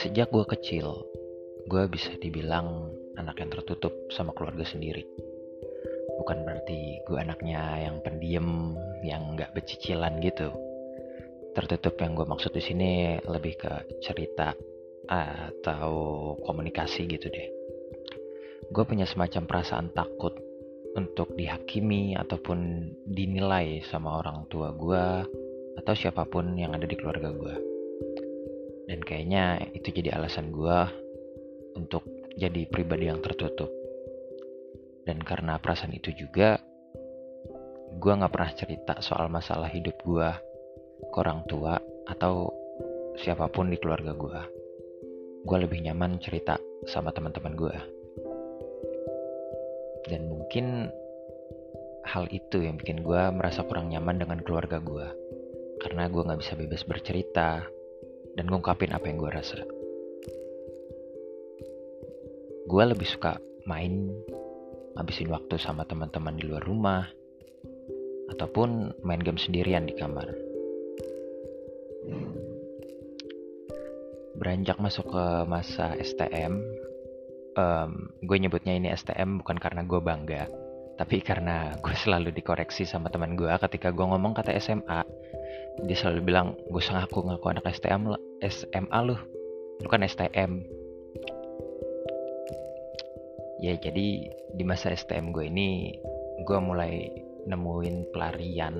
Sejak gue kecil, gue bisa dibilang anak yang tertutup sama keluarga sendiri. Bukan berarti gue anaknya yang pendiam, yang nggak becicilan gitu. Tertutup yang gue maksud di sini lebih ke cerita atau komunikasi gitu deh. Gue punya semacam perasaan takut untuk dihakimi ataupun dinilai sama orang tua gue atau siapa pun yang ada di keluarga gue. Dan kayaknya itu jadi alasan gue untuk jadi pribadi yang tertutup. Dan karena perasaan itu juga, gue gak pernah cerita soal masalah hidup gue ke orang tua atau siapa pun di keluarga gue. Gue lebih nyaman cerita sama teman-teman gue. Dan mungkin hal itu yang bikin gue merasa kurang nyaman dengan keluarga gue. Karena gue gak bisa bebas bercerita dan ngungkapin apa yang gue rasa gue lebih suka main ngabisin waktu sama teman-teman di luar rumah ataupun main game sendirian di kamar beranjak masuk ke masa STM um, gue nyebutnya ini STM bukan karena gue bangga tapi karena gue selalu dikoreksi sama teman gue ketika gue ngomong kata SMA dia selalu bilang gue ngaku ngaku anak STM SMA lu lu kan STM ya jadi di masa STM gue ini gue mulai nemuin pelarian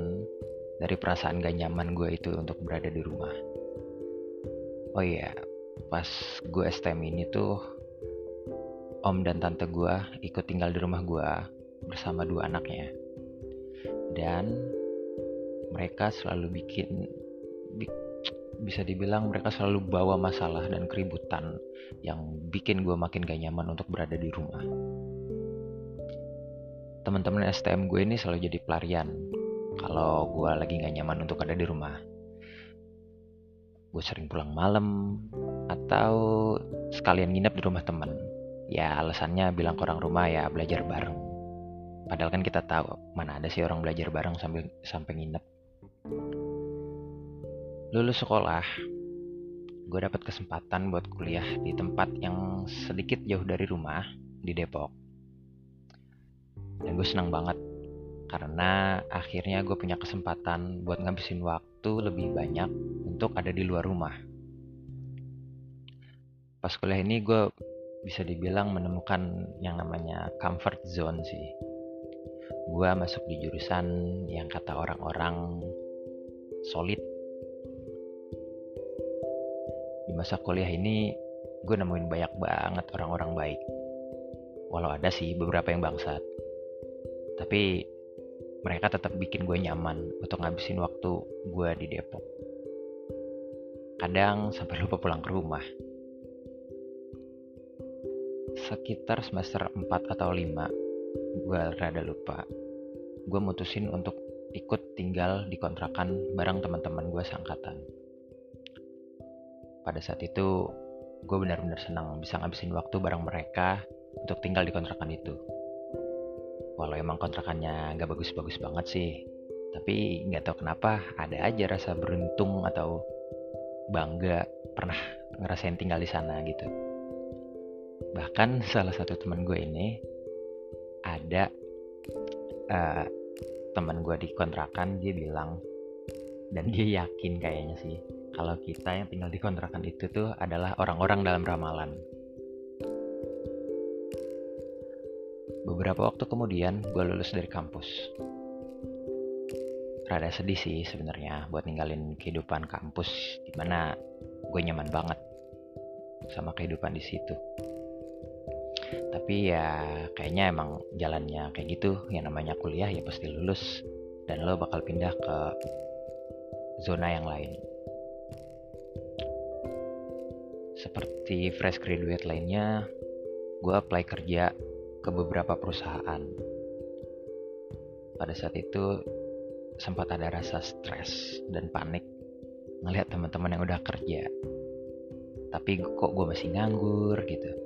dari perasaan gak nyaman gue itu untuk berada di rumah. Oh iya pas gue STM ini tuh om dan tante gue ikut tinggal di rumah gue bersama dua anaknya dan mereka selalu bikin bisa dibilang mereka selalu bawa masalah dan keributan yang bikin gue makin gak nyaman untuk berada di rumah. Teman-teman STM gue ini selalu jadi pelarian kalau gue lagi gak nyaman untuk ada di rumah. Gue sering pulang malam atau sekalian nginep di rumah temen. Ya alasannya bilang ke orang rumah ya belajar bareng. Padahal kan kita tahu mana ada sih orang belajar bareng sambil sampai nginep lulus sekolah, gue dapat kesempatan buat kuliah di tempat yang sedikit jauh dari rumah di Depok. Dan gue senang banget karena akhirnya gue punya kesempatan buat ngabisin waktu lebih banyak untuk ada di luar rumah. Pas kuliah ini gue bisa dibilang menemukan yang namanya comfort zone sih. Gue masuk di jurusan yang kata orang-orang solid di masa kuliah ini gue nemuin banyak banget orang-orang baik. Walau ada sih beberapa yang bangsat. Tapi mereka tetap bikin gue nyaman untuk ngabisin waktu gue di Depok. Kadang sampai lupa pulang ke rumah. Sekitar semester 4 atau 5, gue rada lupa. Gue mutusin untuk ikut tinggal di kontrakan bareng teman-teman gue seangkatan pada saat itu gue benar-benar senang bisa ngabisin waktu bareng mereka untuk tinggal di kontrakan itu. Walau emang kontrakannya gak bagus-bagus banget sih, tapi nggak tahu kenapa ada aja rasa beruntung atau bangga pernah ngerasain tinggal di sana gitu. Bahkan salah satu teman gue ini ada uh, teman gue di kontrakan dia bilang dan dia yakin kayaknya sih kalau kita yang tinggal di kontrakan itu tuh adalah orang-orang dalam ramalan. Beberapa waktu kemudian, gue lulus dari kampus. Rada sedih sih sebenarnya buat ninggalin kehidupan kampus, di mana gue nyaman banget sama kehidupan di situ. Tapi ya kayaknya emang jalannya kayak gitu, yang namanya kuliah ya pasti lulus dan lo bakal pindah ke zona yang lain. Seperti fresh graduate lainnya, gue apply kerja ke beberapa perusahaan. Pada saat itu sempat ada rasa stres dan panik ngelihat teman-teman yang udah kerja. Tapi kok gue masih nganggur gitu.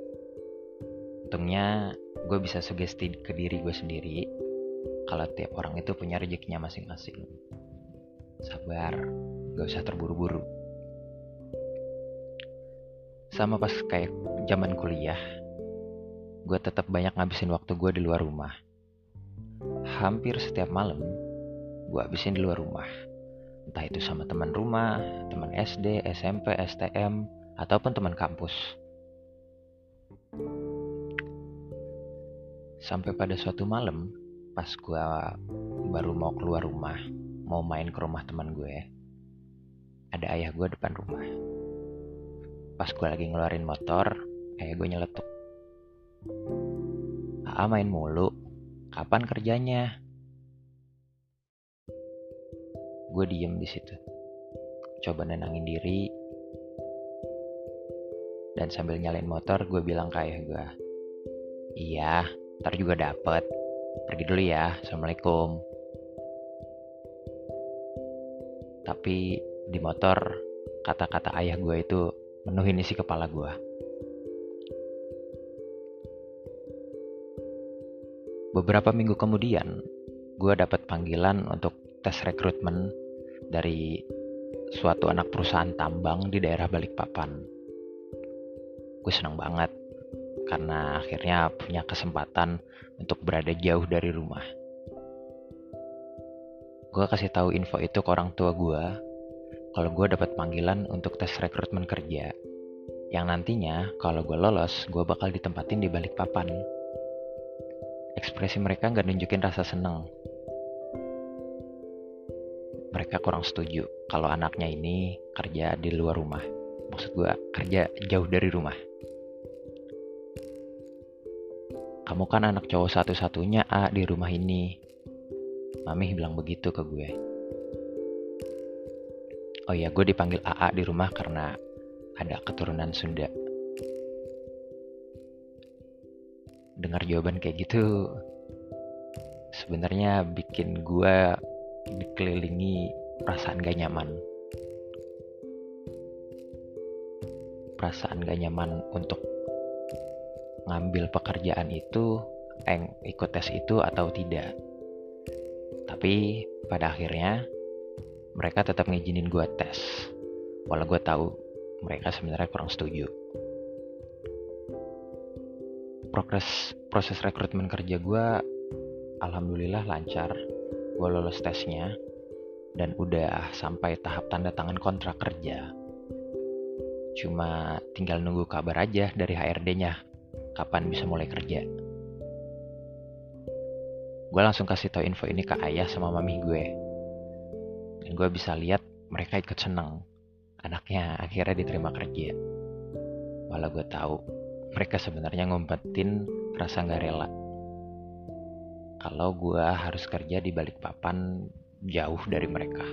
Untungnya gue bisa sugesti ke diri gue sendiri kalau tiap orang itu punya rezekinya masing-masing. sabar, gak usah terburu-buru. Sama pas kayak zaman kuliah, gue tetap banyak ngabisin waktu gue di luar rumah. Hampir setiap malam, gue habisin di luar rumah. Entah itu sama teman rumah, teman SD, SMP, STM, ataupun teman kampus. Sampai pada suatu malam, pas gue baru mau keluar rumah, mau main ke rumah teman gue, ada ayah gue depan rumah. Pas gue lagi ngeluarin motor, ayah gue nyeletuk. Aa main mulu, kapan kerjanya? Gue diem di situ, coba nenangin diri, dan sambil nyalain motor gue bilang ke ayah gue, iya, ntar juga dapet. Pergi dulu ya, assalamualaikum. Tapi di motor kata-kata ayah gue itu menuhin isi kepala gue. Beberapa minggu kemudian, gue dapat panggilan untuk tes rekrutmen dari suatu anak perusahaan tambang di daerah Balikpapan. Gue senang banget karena akhirnya punya kesempatan untuk berada jauh dari rumah. Gue kasih tahu info itu ke orang tua gue kalau gue dapat panggilan untuk tes rekrutmen kerja yang nantinya kalau gue lolos gue bakal ditempatin di balik papan ekspresi mereka nggak nunjukin rasa seneng. Mereka kurang setuju kalau anaknya ini kerja di luar rumah. Maksud gue kerja jauh dari rumah. Kamu kan anak cowok satu-satunya A di rumah ini. Mami bilang begitu ke gue. Oh iya, gue dipanggil AA di rumah karena ada keturunan Sunda. dengar jawaban kayak gitu sebenarnya bikin gue dikelilingi perasaan gak nyaman perasaan gak nyaman untuk ngambil pekerjaan itu eng ikut tes itu atau tidak. Tapi pada akhirnya mereka tetap ngizinin gue tes. Walau gue tahu mereka sebenarnya kurang setuju. Progres proses rekrutmen kerja gue alhamdulillah lancar. Gue lolos tesnya dan udah sampai tahap tanda tangan kontrak kerja. Cuma tinggal nunggu kabar aja dari HRD-nya kapan bisa mulai kerja gue langsung kasih tau info ini ke ayah sama mami gue dan gue bisa lihat mereka ikut seneng anaknya akhirnya diterima kerja walau gue tahu mereka sebenarnya ngumpetin rasa nggak rela. Kalau gue harus kerja di balik papan jauh dari mereka.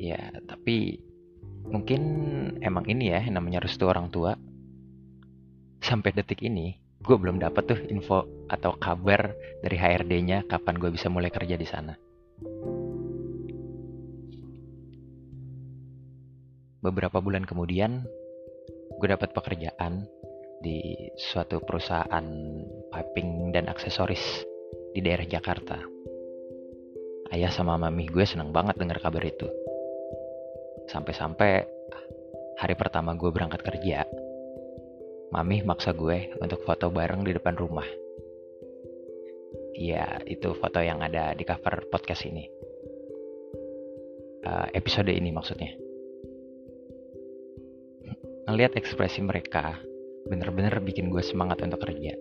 Ya, tapi mungkin emang ini ya namanya restu orang tua. Sampai detik ini, gue belum dapat tuh info atau kabar dari HRD-nya kapan gue bisa mulai kerja di sana. Beberapa bulan kemudian, gue dapat pekerjaan di suatu perusahaan piping dan aksesoris di daerah Jakarta. Ayah sama mami gue senang banget dengar kabar itu. Sampai-sampai hari pertama gue berangkat kerja, mami maksa gue untuk foto bareng di depan rumah. Iya, itu foto yang ada di cover podcast ini. Uh, episode ini maksudnya ngelihat ekspresi mereka bener-bener bikin gue semangat untuk kerja.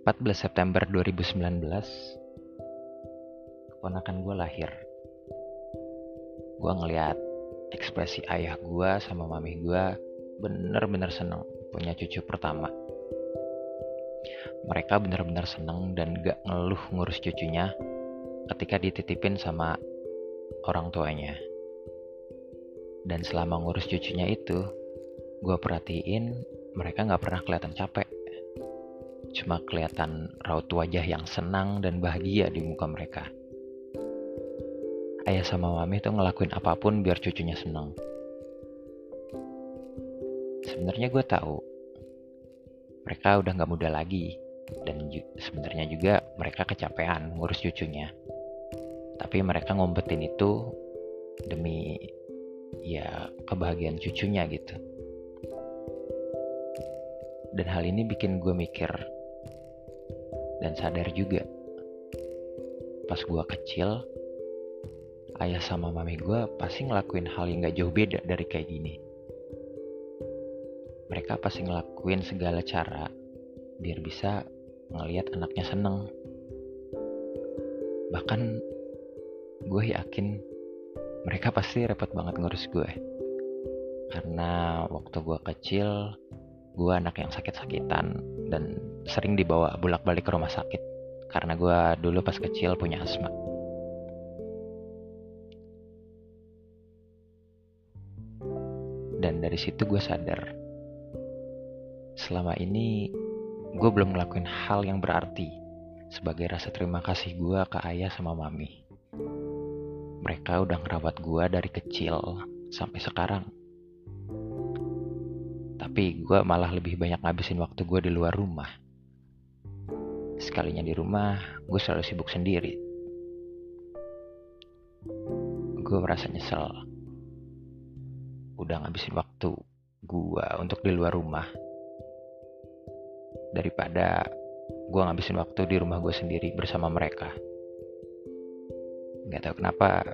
...14 September 2019... ...keponakan gue lahir. Gue ngeliat ekspresi ayah gue sama mami gue... ...bener-bener seneng punya cucu pertama. Mereka bener-bener seneng dan gak ngeluh ngurus cucunya ketika dititipin sama orang tuanya. Dan selama ngurus cucunya itu, gue perhatiin mereka gak pernah kelihatan capek. Cuma kelihatan raut wajah yang senang dan bahagia di muka mereka. Ayah sama mami tuh ngelakuin apa pun biar cucunya senang. Sebenarnya gue tahu mereka udah nggak muda lagi dan sebenarnya juga mereka kecapean ngurus cucunya. Tapi mereka ngompetin itu demi ya kebahagiaan cucunya gitu. Dan hal ini bikin gue mikir dan sadar juga. Pas gue kecil ayah sama mami gue pasti ngelakuin hal yang gak jauh beda dari kayak gini. Mereka pasti ngelakuin segala cara biar bisa ngelihat anaknya seneng. Bahkan gue yakin mereka pasti repot banget ngurus gue karena waktu gue kecil gue anak yang sakit-sakitan dan sering dibawa bolak-balik ke rumah sakit karena gue dulu pas kecil punya asma. Dan dari situ gue sadar, selama ini gue belum ngelakuin hal yang berarti sebagai rasa terima kasih gue ke ayah sama mami. Mereka udah ngerawat gue dari kecil sampai sekarang. Tapi gue malah lebih banyak ngabisin waktu gue di luar rumah Sekalinya di rumah, gue selalu sibuk sendiri. Gue merasa nyesel. Udah ngabisin waktu gue untuk di luar rumah. Daripada gue ngabisin waktu di rumah gue sendiri bersama mereka. Gak tau kenapa,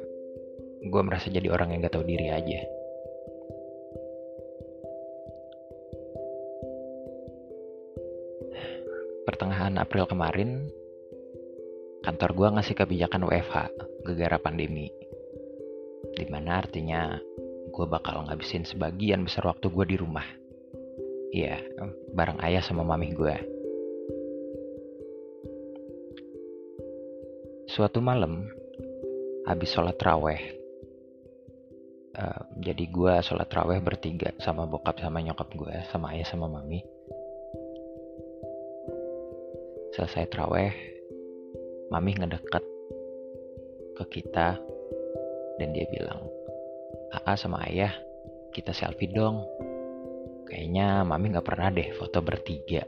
gue merasa jadi orang yang gak tahu diri aja. pertengahan April kemarin, kantor gue ngasih kebijakan WFH gegara pandemi. Di mana artinya gue bakal ngabisin sebagian besar waktu gue di rumah. Iya, bareng ayah sama mami gue. Suatu malam, habis sholat raweh, uh, jadi gue sholat raweh bertiga sama bokap sama nyokap gue, sama ayah sama mami selesai traweh mami ngedeket ke kita dan dia bilang Aa sama ayah kita selfie dong. Kayaknya mami nggak pernah deh foto bertiga.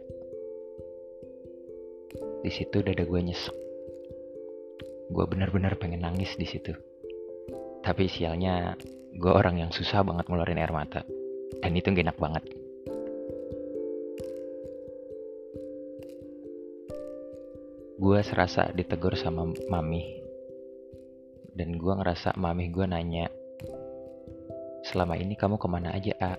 Di situ dada gue nyesek. Gue bener-bener pengen nangis di situ. Tapi sialnya gue orang yang susah banget ngeluarin air mata. Dan itu gak enak banget. Gue serasa ditegur sama mami. Dan gue ngerasa mami gue nanya selama ini kamu ke mana aja A?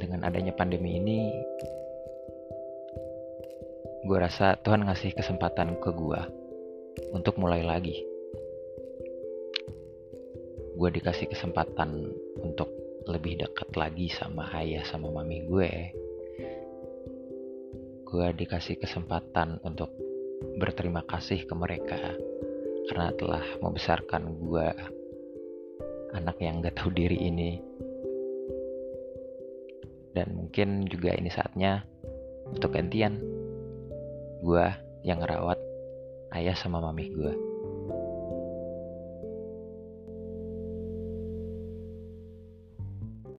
Dengan adanya pandemi ini gue rasa Tuhan ngasih kesempatan ke gue untuk mulai lagi. Gue dikasih kesempatan untuk lebih dekat lagi sama ayah sama mami gue. Gue dikasih kesempatan untuk berterima kasih ke mereka karena telah membesarkan gue anak yang gak tahu diri ini. Dan mungkin juga ini saatnya untuk gantian gue yang ngerawat ayah sama mami gue